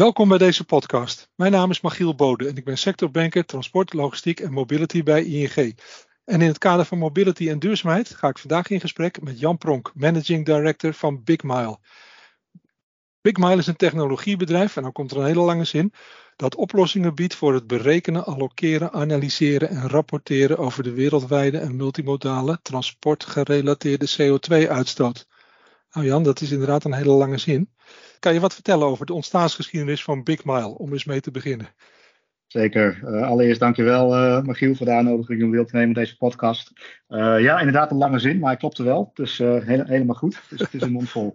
Welkom bij deze podcast. Mijn naam is Machiel Bode en ik ben sectorbanker transport, logistiek en mobility bij ING. En in het kader van mobility en duurzaamheid ga ik vandaag in gesprek met Jan Pronk, Managing Director van Big Mile. Big Mile is een technologiebedrijf, en dan komt er een hele lange zin, dat oplossingen biedt voor het berekenen, allokeren, analyseren en rapporteren over de wereldwijde en multimodale transportgerelateerde CO2-uitstoot. Nou Jan, dat is inderdaad een hele lange zin. Kan je wat vertellen over de ontstaansgeschiedenis van Big Mile, om eens mee te beginnen? Zeker. Uh, allereerst dankjewel uh, Michiel voor de uitnodiging om deel te nemen aan deze podcast. Uh, ja, inderdaad een lange zin, maar hij klopte wel. Dus heel, helemaal goed. Dus het is een mond vol.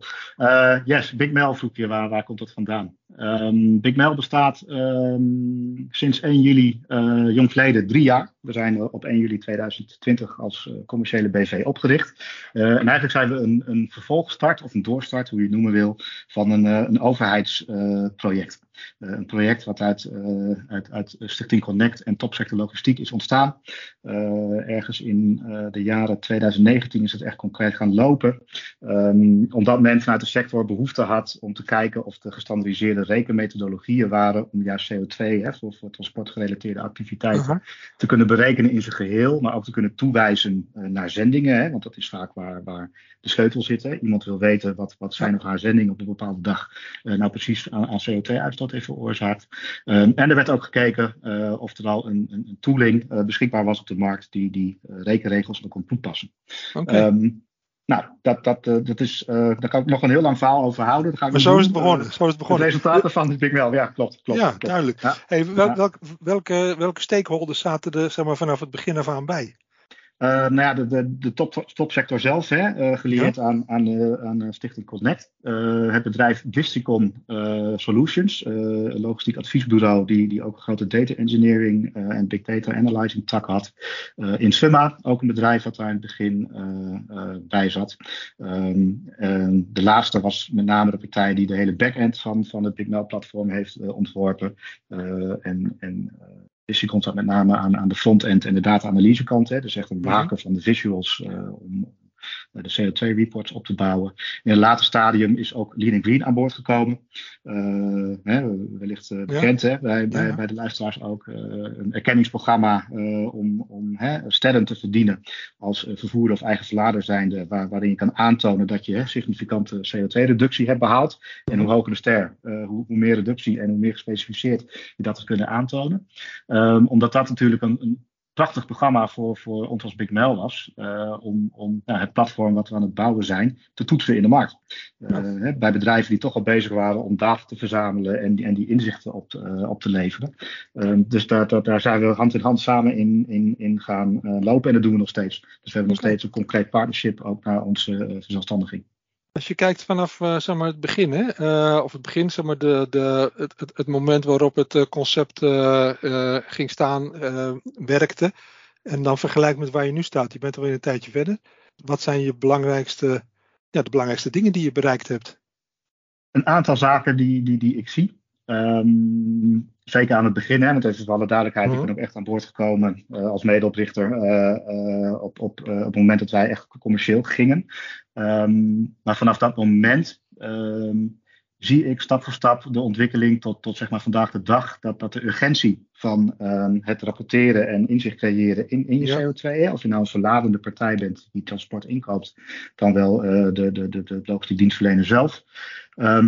yes, Big Mel vroeg je, waar, waar komt dat vandaan? Um, Big Mel bestaat um, sinds 1 juli uh, jongsleden drie jaar. We zijn op 1 juli 2020 als uh, commerciële BV opgericht. En eigenlijk zijn we een, een vervolgstart of een doorstart, hoe je het noemen wil, van een, een overheidsproject. een project wat uit, uit, uit Stichting Connect en Topsector Logistiek is ontstaan. ergens in de jaren 2019 is het echt concreet gaan lopen. Um, omdat men vanuit de sector behoefte had om te kijken of de gestandardiseerde rekenmethodologieën waren om juist CO2 hè, voor, voor transportgerelateerde activiteiten te kunnen berekenen in zijn geheel, maar ook te kunnen toewijzen uh, naar zendingen, hè, want dat is vaak waar, waar de sleutel zit. Hè. Iemand wil weten wat, wat zijn of haar zendingen op een bepaalde dag uh, nou precies aan, aan CO2-uitstoot heeft veroorzaakt. Um, en er werd ook gekeken uh, of er al een, een, een tooling beschikbaar was op de markt die die rekenregels ook kon toepassen. Okay. Um, nou, dat, dat, uh, dat is, uh, daar kan ik nog een heel lang verhaal over houden. Dat ga ik maar zo is, het begonnen, zo is het begonnen. De resultaten van de Big Mail, ja, klopt. klopt ja, klopt. duidelijk. Ja. Hey, wel, welke, welke stakeholders zaten er zeg maar, vanaf het begin af aan bij? Uh, nou ja, de, de, de top, topsector zelf, hè, uh, geleerd ja. aan, aan, uh, aan Stichting Connect. het bedrijf Districon Solutions, logistiek adviesbureau, die, die ook een grote data engineering en big data analyzing tak had. in Summa, ook een bedrijf wat daar in het begin bij zat. Um, de laatste was met name de partij die de hele backend van, van het Big Mail platform heeft ontworpen. en en Visicon staat met name aan, aan de front-end en de data-analyse kant. Hè. Dus echt een maken van de visuals uh, om de CO2-reports op te bouwen. In een later stadium is ook Lean Green aan boord gekomen. Uh, hè, wellicht uh, bekend ja. hè, bij, bij, ja. bij de luisteraars ook. Een erkenningsprogramma om, om hè, sterren te verdienen als vervoerder of eigen verlader zijnde. Waar, waarin je kan aantonen dat je hè, significante CO2-reductie hebt behaald. En hoe hoger de ster, hoe, hoe, meer reductie en hoe meer gespecificeerd je dat kunt aantonen. Um, omdat dat natuurlijk een, een prachtig programma voor, voor ons als Big Mail was. Uh, om om nou, het platform wat we aan het bouwen zijn te toetsen in de markt. Uh, ja. hè, bij bedrijven die toch al bezig waren om data te verzamelen en, en die inzichten op te, uh, op te leveren. dus daar, daar, daar, zijn we hand in hand samen in, in, in gaan lopen en dat doen we nog steeds. Dus we hebben nog steeds een concreet partnership ook naar onze verzelfstandiging. Als je kijkt vanaf uh, zeg maar het begin, hè, uh, of het begin, zeg maar de, de, het, het, moment waarop het uh, concept ging staan, werkte, en dan vergelijk met waar je nu staat, je bent alweer een tijdje verder. Wat zijn je belangrijkste, ja, de belangrijkste dingen die je bereikt hebt? Een aantal zaken die, die, die ik zie. Um, zeker aan het begin, hè, want even voor alle duidelijkheid, ik ben ook echt aan boord gekomen uh, als medeoprichter uh, uh, op, op, op het moment dat wij echt commercieel gingen. Um, maar vanaf dat moment um, zie ik stap voor stap de ontwikkeling tot, tot zeg maar vandaag de dag, dat, dat de urgentie van het rapporteren en inzicht creëren in, in je ja. CO2, als je nou een verladende partij bent die transport inkoopt, dan wel de, de, de, de logistiek dienstverlener zelf,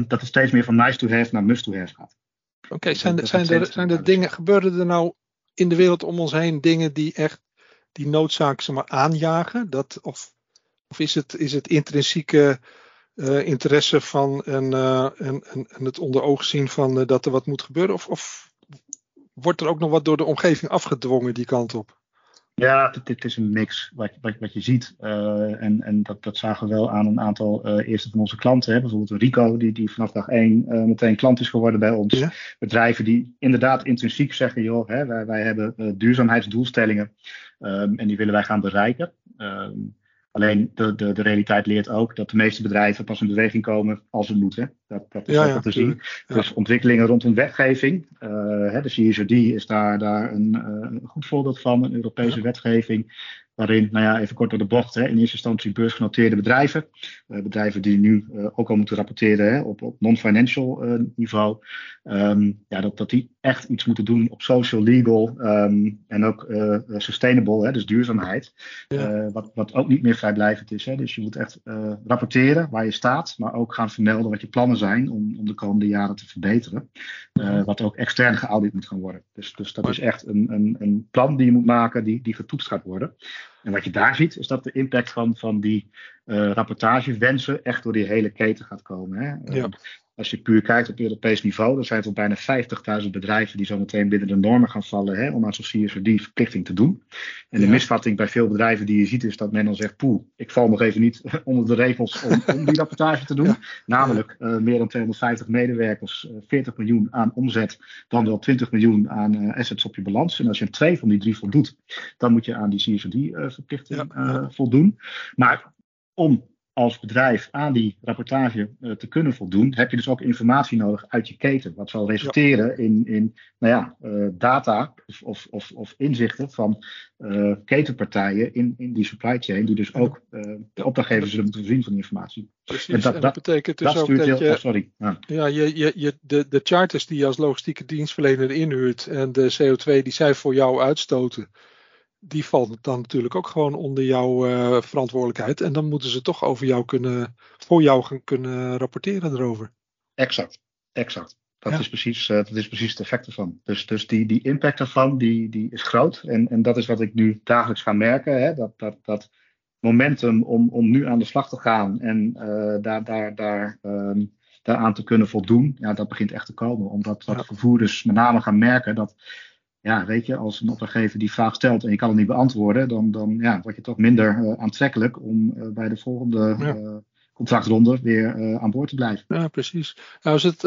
dat het steeds meer van nice to have naar must to have gaat. Oké, okay, zijn, zijn, er, zijn er dingen, gebeuren er nou in de wereld om ons heen dingen die echt die noodzaak zeg maar, aanjagen? Dat, of, of is, het, is het intrinsieke uh, interesse van en, uh, en, en, en, het onder ogen zien van uh, dat er wat moet gebeuren? Of, of wordt er ook nog wat door de omgeving afgedwongen die kant op? Ja, dit, is een mix wat, wat, wat je ziet. Uh, en en dat, dat zagen we wel aan een aantal uh, eerste van onze klanten. Hè. Bijvoorbeeld Rico, die, die vanaf dag één uh, meteen klant is geworden bij ons. Ja. Bedrijven die inderdaad intrinsiek zeggen, joh, hè, wij, wij hebben duurzaamheidsdoelstellingen um, en die willen wij gaan bereiken. Um, alleen de, de, de realiteit leert ook dat de meeste bedrijven pas in beweging komen als het moet. Hè. Dat, dat is ook ja, te zien. Dus ontwikkelingen rondom wetgeving. Hè, de CSRD is daar, daar een, een goed voorbeeld van, een Europese wetgeving Waarin, nou ja, even kort door de bocht, hè, in eerste instantie beursgenoteerde bedrijven. Uh, bedrijven die nu uh, ook al moeten rapporteren hè, op, op non-financial uh, niveau. Um, ja, dat, dat die echt iets moeten doen op social, legal um, en ook sustainable, hè, dus duurzaamheid. Ja. wat, wat ook niet meer vrijblijvend is. Hè. Dus je moet echt rapporteren waar je staat, maar ook gaan vermelden wat je plannen zijn om, om de komende jaren te verbeteren. wat ook extern geaudit moet gaan worden. Dus, dus dat is echt een, een, een plan die je moet maken die, die getoetst gaat worden. En wat je daar ziet, is dat de impact van, van die uh, rapportagewensen echt door die hele keten gaat komen. Hè? Ja. Als je puur kijkt op Europees niveau, dan zijn het al bijna 50.000 bedrijven die zo meteen binnen de normen gaan vallen hè, om aan zo'n CSRD verplichting te doen. En de misvatting bij veel bedrijven die je ziet is dat men dan zegt, poeh, ik val nog even niet onder de regels om, om die rapportage te doen. Namelijk uh, meer dan 250 medewerkers, uh, eh, 40 miljoen aan omzet, dan wel 20 miljoen aan uh, assets op je balans. En als je twee van die drie voldoet, dan moet je aan die CSRD verplichting voldoen. Maar om als bedrijf aan die rapportage uh, te kunnen voldoen, heb je dus ook informatie nodig uit je keten. Wat zal resulteren in, in nou ja, uh, data of, of, of, inzichten van uh, ketenpartijen in, in die supply chain, die dus ook de opdrachtgevers zullen moeten voorzien van die informatie. Precies, en dat, en dat betekent dus ook dat je, oh, sorry. Ja, ja je, je, je, de, de charters die je als logistieke dienstverlener inhuurt en de CO2 die zij voor jou uitstoten, die valt dan natuurlijk ook gewoon onder jouw uh, verantwoordelijkheid. En dan moeten ze toch over jou kunnen, voor jou gaan kunnen rapporteren erover. Exact, exact. Dat, is, precies, uh, dat is precies het effect ervan. Dus, dus die, die impact ervan die, die is groot. En, en dat is wat ik nu dagelijks ga merken. Hè? Dat, dat, dat momentum om, om nu aan de slag te gaan en uh, daar, daar, daar, um, daaraan te kunnen voldoen, ja, dat begint echt te komen. Omdat dat vervoerders met name gaan merken dat ja, weet je, als een opdrachtgever die vraag stelt en je kan het niet beantwoorden, dan, dan ja, word je toch minder uh, aantrekkelijk om uh, bij de volgende ja. uh, contractronde weer aan boord te blijven. Ja, precies. Nou is het,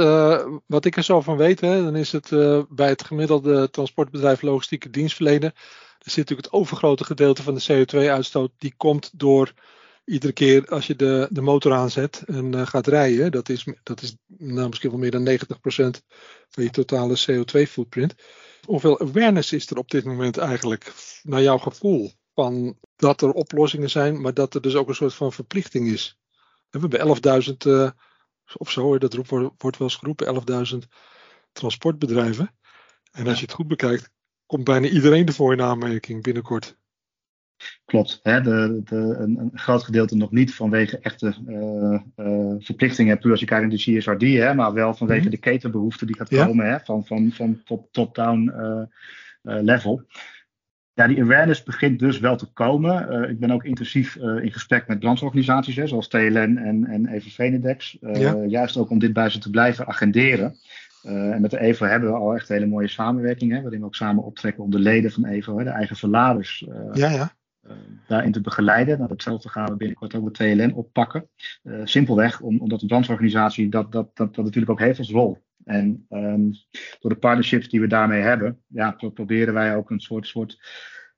wat ik er zo van weet, hè, dan is het bij het gemiddelde transportbedrijf logistieke dienstverlener, er zit natuurlijk het overgrote gedeelte van de CO2-uitstoot, die komt door iedere keer als je de, de motor aanzet en gaat rijden. Dat is, dat is nou, misschien wel meer dan 90% van je totale CO2-footprint hoeveel awareness is er op dit moment eigenlijk, naar jouw gevoel, van dat er oplossingen zijn, maar dat er dus ook een soort van verplichting is? We hebben 11.000, uh, of zo, dat roep, wordt wel eens geroepen, 11.000 transportbedrijven. En als je het goed bekijkt, komt bijna iedereen ervoor in aanmerking binnenkort. Klopt. Hè, de, de, een, een, groot gedeelte nog niet vanwege echte uh, uh, verplichtingen, puur als je kijkt naar de CSRD, hè, maar wel vanwege mm de ketenbehoefte die gaat komen hè, van, van, van top-down uh, level. Ja, die awareness begint dus wel te komen. ik ben ook intensief in gesprek met brancheorganisaties, hè, zoals TLN en, en Even Venedex. Ja. Juist ook om dit bij ze te blijven agenderen. en met de EVO hebben we al echt een hele mooie samenwerking, hè, waarin we ook samen optrekken om de leden van EVO, hè, de eigen verladers, ja, ja daarin te begeleiden. Nou, datzelfde gaan we binnenkort ook met TLN oppakken. Uh, simpelweg om, omdat de brancheorganisatie dat, dat, dat, dat natuurlijk ook heeft als rol. En um, door de partnerships die we daarmee hebben, ja, proberen wij ook een soort, soort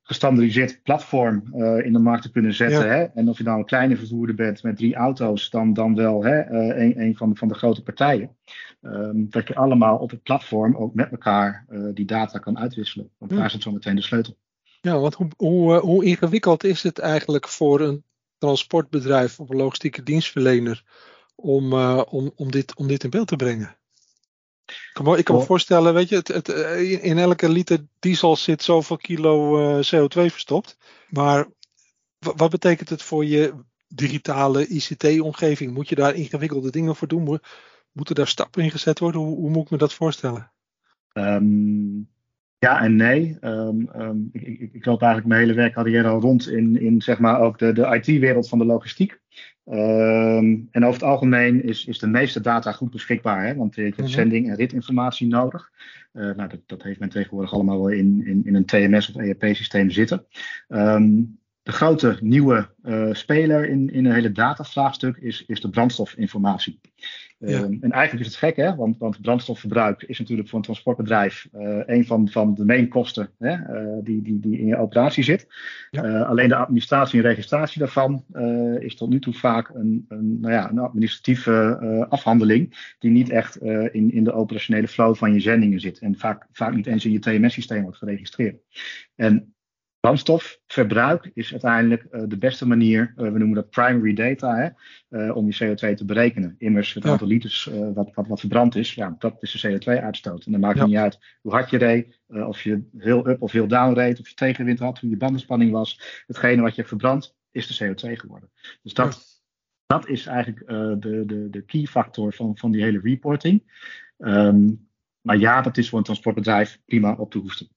gestandardiseerd platform uh, in de markt te kunnen zetten. Hè? En of je nou een kleine vervoerder bent met drie auto's, dan, dan wel hè, een, een van, de, van de grote partijen. Um, dat je allemaal op het platform ook met elkaar die data kan uitwisselen. Want daar zit zo meteen de sleutel. Ja, want hoe, hoe, eh, hoe ingewikkeld is het eigenlijk voor een transportbedrijf of een logistieke dienstverlener om, uh, om, om, dit, om dit in beeld te brengen? Ik kan, me, ik kan me voorstellen, weet je, het, het, eh, in elke liter diesel zit zoveel kilo uh, CO2 verstopt. Maar wat betekent het voor je digitale ICT-omgeving? Moet je daar ingewikkelde dingen voor doen? Moeten daar stappen in gezet worden? Hoe, hoe moet ik me dat voorstellen? Um, ja en nee. Um, um, ik, ik, ik, loop eigenlijk mijn hele werkcarrière al rond in, in zeg maar ook de, de IT-wereld van de logistiek. Um, en over het algemeen is, is de meeste data goed beschikbaar, hè? want je hebt mm zending- en ritinformatie nodig. Uh, nou, dat, dat, heeft men tegenwoordig allemaal wel in, in, in een TMS of ERP-systeem zitten. de grote nieuwe uh, speler in, in een hele datavraagstuk is, is de brandstofinformatie. Ehm, en eigenlijk is het gek, hè? Want, want brandstofverbruik is natuurlijk voor een transportbedrijf uh, een van, van de main kosten hè? Uh, die, die, die in je operatie zit. Ja. Uh, alleen de administratie en registratie daarvan is tot nu toe vaak een, een, nou ja, een administratieve afhandeling die niet echt in, in de operationele flow van je zendingen zit. En vaak, vaak niet eens in je TMS-systeem wordt geregistreerd. En Brandstofverbruik is uiteindelijk uh, de beste manier, uh, we noemen dat primary data, hè, uh, om je CO2 te berekenen. Immers het aantal liters wat, wat, wat verbrand is, ja, dat is de CO2-uitstoot. En dan maakt het ja. niet uit hoe hard je reed, of je heel up of heel down reed, of je tegenwind had, hoe je bandenspanning was. Hetgene wat je hebt verbrand, is de CO2 geworden. Dus dat, ja. dat is eigenlijk de, de, de key factor van, van die hele reporting. Um, maar ja, dat is voor een transportbedrijf prima op te hoesten.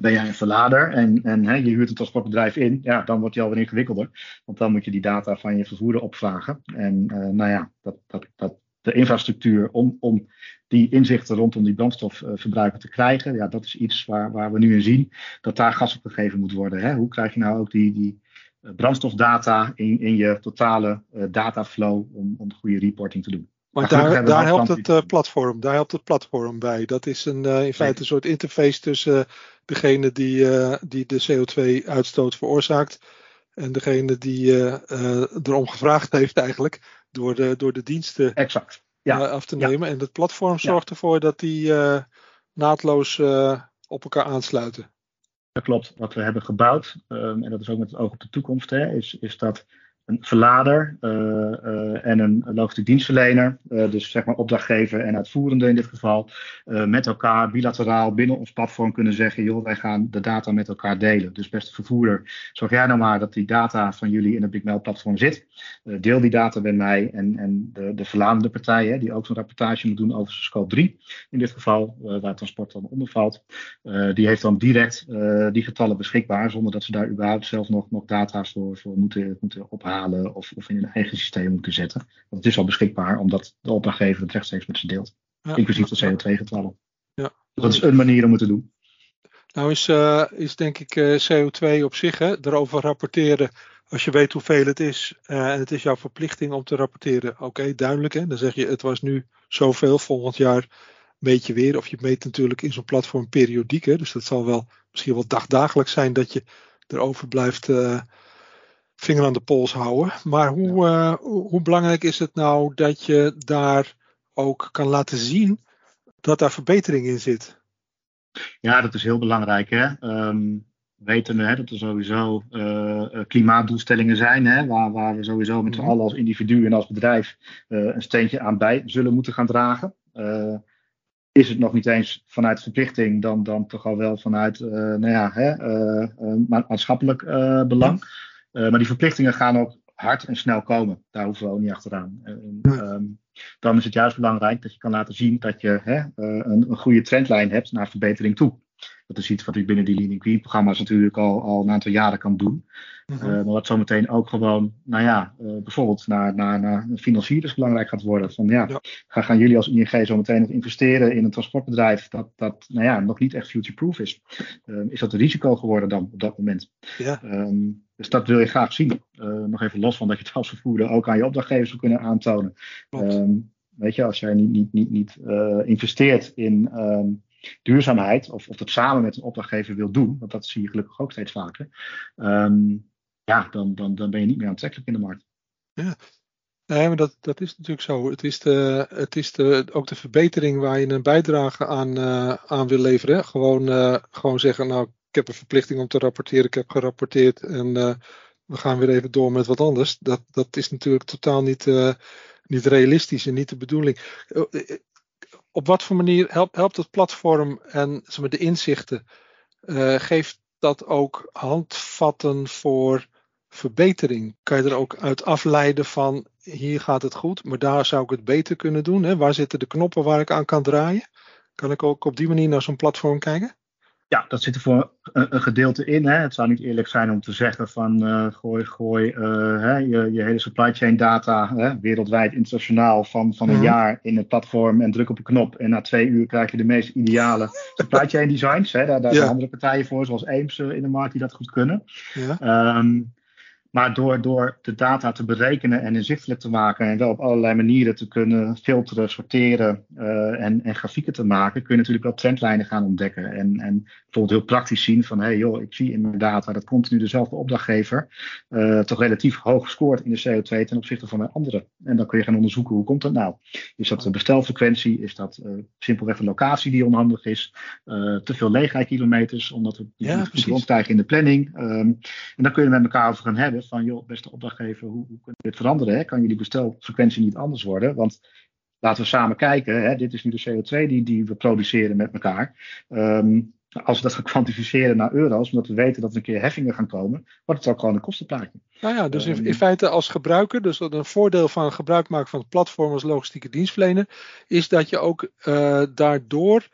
Ben jij een verlader en, en hè, je huurt een transportbedrijf in, ja, dan wordt het alweer ingewikkelder. Want dan moet je die data van je vervoerder opvragen. En uh, nou ja, dat, dat, dat, de infrastructuur om, om die inzichten rondom die brandstofverbruiker te krijgen, ja, dat is iets waar, waar we nu in zien dat daar gas op gegeven moet worden. Hè? Hoe krijg je nou ook die, die eh, brandstofdata in, in je totale uh, dataflow om, om goede reporting te doen? Maar daar, daar helpt het uh, platform, daar helpt het platform bij. Dat is een, uh, in feite een soort interface tussen uh, degene die, die de CO2-uitstoot veroorzaakt en degene die erom gevraagd heeft eigenlijk door de, door de diensten exact. Ja. af te nemen. Ja. En het platform zorgt ja. ervoor dat die naadloos op elkaar aansluiten. Dat klopt. Wat we hebben gebouwd, um, en dat is ook met het oog op de toekomst, hè, is, is dat een verlader uh, uh, en een logistiek dienstverlener, uh, dus zeg maar opdrachtgever en uitvoerende in dit geval, met elkaar bilateraal binnen ons platform kunnen zeggen, joh, wij gaan de data met elkaar delen. Dus beste vervoerder, zorg jij nou maar dat die data van jullie in het Big Mail platform zit. deel die data met mij en, en de, de verladende partij, hè, die ook zo'n rapportage moet doen over scope 3, in dit geval, waar transport dan onder valt, die heeft dan direct die getallen beschikbaar, zonder dat ze daar überhaupt zelf nog, nog data's voor, voor moeten, moeten ophalen of, of in een eigen systeem moeten zetten. Want het is al beschikbaar omdat de opdrachtgever het rechtstreeks met ze deelt. Ja, inclusief de CO2-getallen. Ja. Dat is een manier om het te doen. Nou is, uh, is denk ik uh, CO2 op zich, hè, erover rapporteren. Als je weet hoeveel het is uh, en het is jouw verplichting om te rapporteren. Oké, okay, duidelijk. Hè? Dan zeg je het was nu zoveel, volgend jaar meet je weer. Of je meet natuurlijk in zo'n platform periodiek. Hè? Dus dat zal wel misschien wel dagdagelijks zijn dat je erover blijft vinger aan de pols houden. Maar hoe, uh, hoe belangrijk is het nou dat je daar ook kan laten zien dat daar verbetering in zit? Ja, dat is heel belangrijk. Hè? Um, weten we hè, dat er sowieso uh, klimaatdoelstellingen zijn, hè, waar, waar we sowieso met z'n mhm. allen als individu en als bedrijf uh, een steentje aan bij zullen moeten gaan dragen. Uh, is het nog niet eens vanuit verplichting, dan, dan toch al wel vanuit nou ja, hè, maatschappelijk belang. Uh, maar die verplichtingen gaan ook hard en snel komen. Daar hoeven we ook niet achteraan. Um, dan is het juist belangrijk dat je kan laten zien dat je hè, uh, een, een, goede trendlijn hebt naar verbetering toe. Dat is iets wat ik binnen die Lean Green programma's natuurlijk al, al een aantal jaren kan doen. Uh -huh. maar wat zometeen ook gewoon, nou ja, bijvoorbeeld naar, naar, naar financiers belangrijk gaat worden. Van ja, ja. gaan jullie als ING zometeen nog investeren in een transportbedrijf dat, dat nou ja, nog niet echt future-proof is? Ehm, is dat een risico geworden dan op dat moment? Ja. Um, dus dat wil je graag zien. Uh, nog even los van dat je het als vervoerder ook aan je opdrachtgevers zou kunnen aantonen. Um, weet je, als jij niet, niet, niet, niet uh, investeert in um, duurzaamheid, of, of dat samen met een opdrachtgever wil doen, want dat zie je gelukkig ook steeds vaker, um, ja, dan, dan, dan ben je niet meer aantrekkelijk in de markt. Ja. Nee, maar dat, dat is natuurlijk zo. Het is, de, het is de, ook de verbetering waar je een bijdrage aan, uh, aan wil leveren. Gewoon, uh, gewoon zeggen, nou, ik heb een verplichting om te rapporteren, ik heb gerapporteerd en uh, we gaan weer even door met wat anders. Dat, dat is natuurlijk totaal niet, uh, niet realistisch en niet de bedoeling. Uh, op wat voor manier helpt, helpt het platform en zeg de inzichten? geeft dat ook handvatten voor verbetering? Kan je er ook uit afleiden van hier gaat het goed, maar daar zou ik het beter kunnen doen? Hè? Waar zitten de knoppen waar ik aan kan draaien? Kan ik ook op die manier naar zo'n platform kijken? Ja, dat zit er voor een, een, gedeelte in. Hè. Het zou niet eerlijk zijn om te zeggen van uh, gooi, gooi uh, hè, je, je, hele supply chain data hè, wereldwijd, internationaal van, van een mm-hmm. jaar in het platform en druk op een knop. En na twee uur krijg je de meest ideale supply chain designs. Hè. Daar, daar ja. zijn andere partijen voor, zoals Eames in de markt die dat goed kunnen. Ja. Um, maar door, door de data te berekenen en inzichtelijk te maken en wel op allerlei manieren te kunnen filteren, sorteren uh, en, en grafieken te maken, kun je natuurlijk wel trendlijnen gaan ontdekken. En, en bijvoorbeeld heel praktisch zien van hé hey joh, ik zie in mijn data dat continu dezelfde opdrachtgever uh, toch relatief hoog scoort in de CO2 ten opzichte van een andere. En dan kun je gaan onderzoeken hoe komt dat nou? Is dat de bestelfrequentie? Is dat uh, simpelweg een locatie die onhandig is? te veel leegrijkilometers, omdat we ja, niet goed in de planning. Um, en dan kun je met elkaar over gaan hebben van, joh, beste opdrachtgever, hoe, hoe kunnen we dit veranderen? Hè? Kan jullie bestelfrequentie niet anders worden? Want laten we samen kijken, hè? dit is nu de CO2 die, die we produceren met elkaar. Um, als we dat gaan kwantificeren naar euro's, omdat we weten dat er een keer heffingen gaan komen, wordt het ook gewoon een kostenplaatje. Nou ja, dus in, in, ehm, feite als gebruiker, dus een voordeel van gebruik maken van het platform als logistieke dienstverlener, is dat je ook uh, daardoor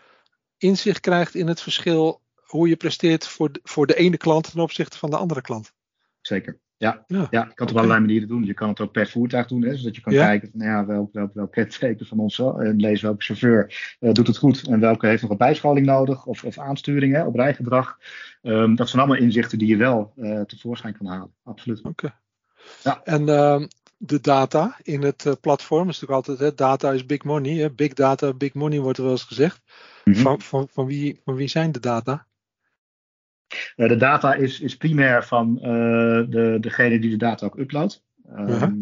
inzicht krijgt in het verschil hoe je presteert voor de, voor de ene klant ten opzichte van de andere klant. Zeker. Ja, ja. ja je kan het op allerlei manieren doen. Je kan het ook per voertuig doen, hè, zodat je kan kijken van nou ja, welk, welk, welk kenteken van ons en lees welke chauffeur uh, doet het goed en welke heeft nog een bijscholing nodig of, of aansturing hè, op rijgedrag. Um, dat zijn allemaal inzichten die je wel uh, tevoorschijn kan halen. Absoluut. Oké. Okay. Ja. En uh, de data in het platform is natuurlijk altijd, hè, data is big money. Hè, big data, big money wordt er wel eens gezegd. Mm -hmm. van, van, van, wie, van wie zijn de data? Uh, de data is, is primair van uh, de, degene die de data ook uploadt. Um, uh -huh.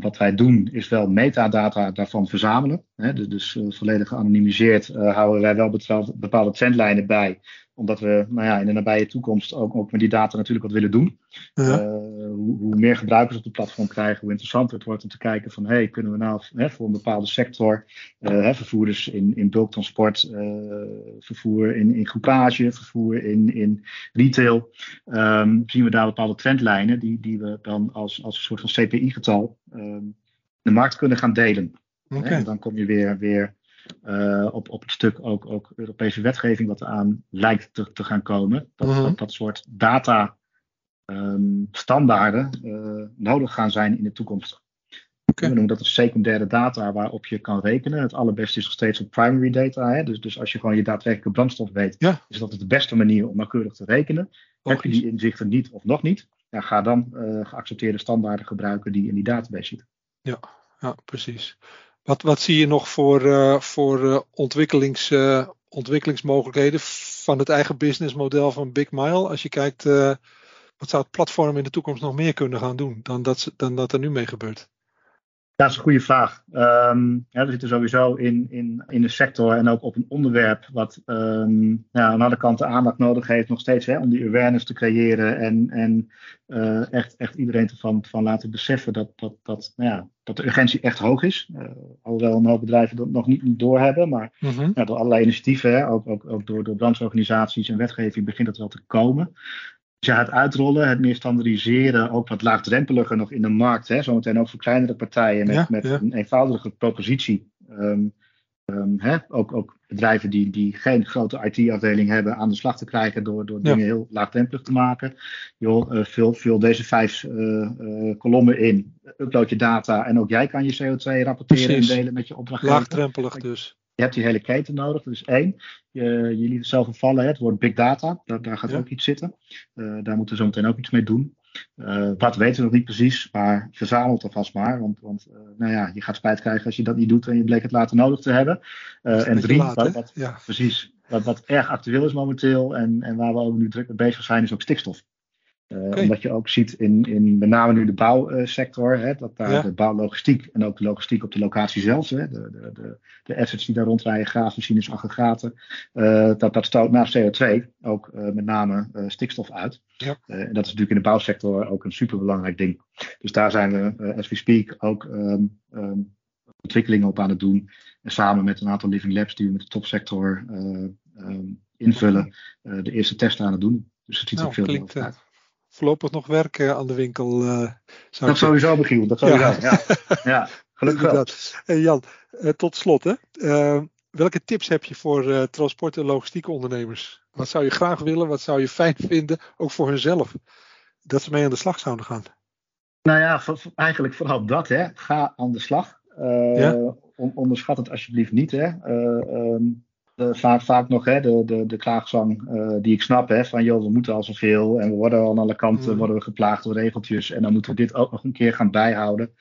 wat wij doen is wel metadata daarvan verzamelen. Hè, dus, dus volledig geanonimiseerd houden wij wel bepaalde trendlijnen bij omdat we nou ja, in de nabije toekomst ook, ook met die data natuurlijk wat willen doen. Ja. Uh, hoe, hoe, meer gebruikers op de platform krijgen, hoe interessanter het wordt om te kijken van hey, kunnen we nou hè, voor een bepaalde sector, uh, hè, vervoerders in, in bulktransport, uh, vervoer in, in groepage, vervoer in, in retail, um, zien we daar bepaalde trendlijnen die, die we dan als, als een soort van CPI-getal um, de markt kunnen gaan delen. Okay. En dan kom je weer, weer uh, op, op het stuk ook, ook Europese wetgeving wat eraan lijkt te, te gaan komen. Dat, uh-huh. dat, dat soort data um, standaarden uh, nodig gaan zijn in de toekomst. Okay. We noemen dat een secundaire data waarop je kan rekenen. Het allerbeste is nog steeds een primary data. Hè? Dus, dus als je gewoon je daadwerkelijke brandstof weet, ja. is dat de beste manier om nauwkeurig te rekenen. Heb je die inzichten niet of nog niet, ja, ga dan uh, geaccepteerde standaarden gebruiken die in die database zitten. Ja, ja precies. Wat, wat zie je nog voor, uh, voor uh, ontwikkelings, uh, ontwikkelingsmogelijkheden van het eigen businessmodel van Big Mile? Als je kijkt, wat zou het platform in de toekomst nog meer kunnen gaan doen dan dat, dan dat er nu mee gebeurt? Dat is een goede vraag. Um, ja, we zitten sowieso in, in, in de sector en ook op een onderwerp wat um, ja, aan alle kanten aandacht nodig heeft, nog steeds hè, om die awareness te creëren en, en uh, echt, echt iedereen ervan van laten beseffen dat, dat, dat, nou ja, dat de urgentie echt hoog is. Uh, alhoewel een hoop bedrijven dat nog niet, niet doorhebben, maar mm-hmm. ja, door allerlei initiatieven, hè, ook, ook, ook door, door brancheorganisaties en wetgeving begint dat wel te komen ja, het uitrollen, het meer standaardiseren, ook wat laagdrempeliger nog in de markt. Hè, zometeen ook voor kleinere partijen met, ja, met ja. een eenvoudige propositie. Um, um, hè, ook, ook bedrijven die, die geen grote IT-afdeling hebben aan de slag te krijgen door, door dingen heel laagdrempelig te maken. Joh, uh, vul, vul deze vijf uh, uh, kolommen in, upload je data en ook jij kan je CO2 rapporteren Precies. en delen met je opdrachtgever. Laagdrempelig dus. Je hebt die hele keten nodig. Dat is één. Je, je liet het zelf vallen, het woord big data. Daar, daar gaat ja. ook iets zitten. Uh, daar moeten we zo meteen ook iets mee doen. Uh, wat weten we nog niet precies, maar verzamel het alvast maar. Want, want uh, nou ja, je gaat spijt krijgen als je dat niet doet en je bleek het later nodig te hebben. en drie, laat, wat, wat, ja. precies, wat, wat erg actueel is momenteel en, en waar we ook nu druk mee bezig zijn, is ook stikstof. Okay. Omdat je ook ziet in, in met name nu de bouwsector, hè, dat daar ja. de bouwlogistiek en ook de logistiek op de locatie zelf, hè, de, de, de, de assets die daar rondrijden, graafmachines, aggregaten, uh, dat, dat stoot naast CO2 ook uh, met name stikstof uit. Ja. en dat is natuurlijk in de bouwsector ook een superbelangrijk ding. Dus daar zijn we, as we speak, ook um, um, ontwikkelingen op aan het doen. En samen met een aantal living labs die we met de topsector um, invullen, de eerste testen aan het doen. Dus het ziet nou, er veel klinkt, uit voorlopig nog werk aan de winkel. Uh, dat sowieso, Michiel. Dat sowieso, ja. ja. ja gelukkig wel. Hey Jan, uh, tot slot. Hè. Uh, welke tips heb je voor transport- en logistieke ondernemers? Wat zou je graag willen? Wat zou je fijn vinden? Ook voor hunzelf. Dat ze mee aan de slag zouden gaan. Nou ja, eigenlijk vooral dat. Hè. Ga aan de slag. Ja? On onderschat het alsjeblieft niet. Hè. Um, vaak, vaak nog hè, de, de, de klaagzang die ik snap. Hè, van joh, we moeten al zoveel en we worden al aan alle kanten mm. worden we geplaagd door regeltjes. En dan moeten we dit ook nog een keer gaan bijhouden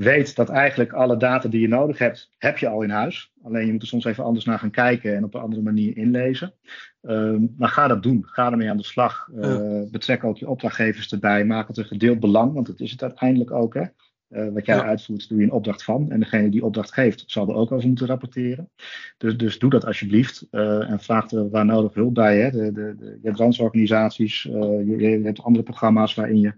weet dat eigenlijk alle data die je nodig hebt, heb je al in huis. Alleen je moet er soms even anders naar gaan kijken en op een andere manier inlezen. Um, maar ga dat doen. Ga ermee aan de slag. Uh, Betrek ook je opdrachtgevers erbij. Maak het een gedeeld belang, want dat is het uiteindelijk ook. Hè? Uh, wat jij uitvoert, doe je een opdracht van. En degene die opdracht geeft, zal er ook over moeten rapporteren. Dus, dus doe dat alsjeblieft. Uh, en vraag er waar nodig hulp bij. Hè. De, de, de, je hebt ransorganisaties, uh, je, je, hebt andere programma's waarin je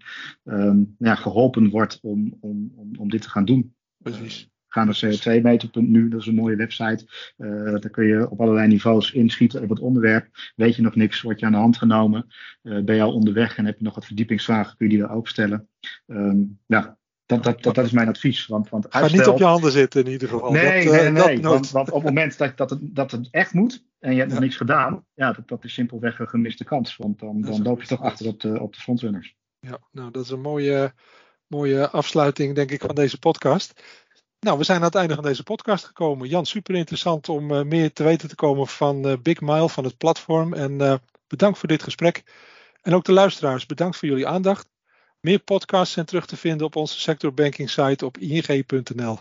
um, ja, geholpen wordt om, om, om, om dit te gaan doen. Precies. Ga naar co2meter.nu, dat is een mooie website. Daar kun je op allerlei niveaus inschieten op het onderwerp. Weet je nog niks, word je aan de hand genomen. Ben je al onderweg en heb je nog wat verdiepingsvragen, kun je die daar ook stellen. Um, ja, dat, dat, dat, dat, is mijn advies. Want, want uitstel... Ga niet op je handen zitten in ieder geval. Nee, dat, nee, uh, nee. Want, want, op het moment dat, dat, het, dat het echt moet en je hebt nog niks gedaan, ja, dat, dat is simpelweg een gemiste kans. Want dan, dan loop je toch achter op de, op de frontrunners. Ja, nou dat is een mooie, mooie afsluiting denk ik van deze podcast. Nou, we zijn aan het einde van deze podcast gekomen. Jan, super interessant om uh, meer te weten te komen van uh, Big Mile, van het platform. En bedankt voor dit gesprek. En ook de luisteraars, bedankt voor jullie aandacht. Meer podcasts zijn terug te vinden op onze sectorbanking site op ing.nl.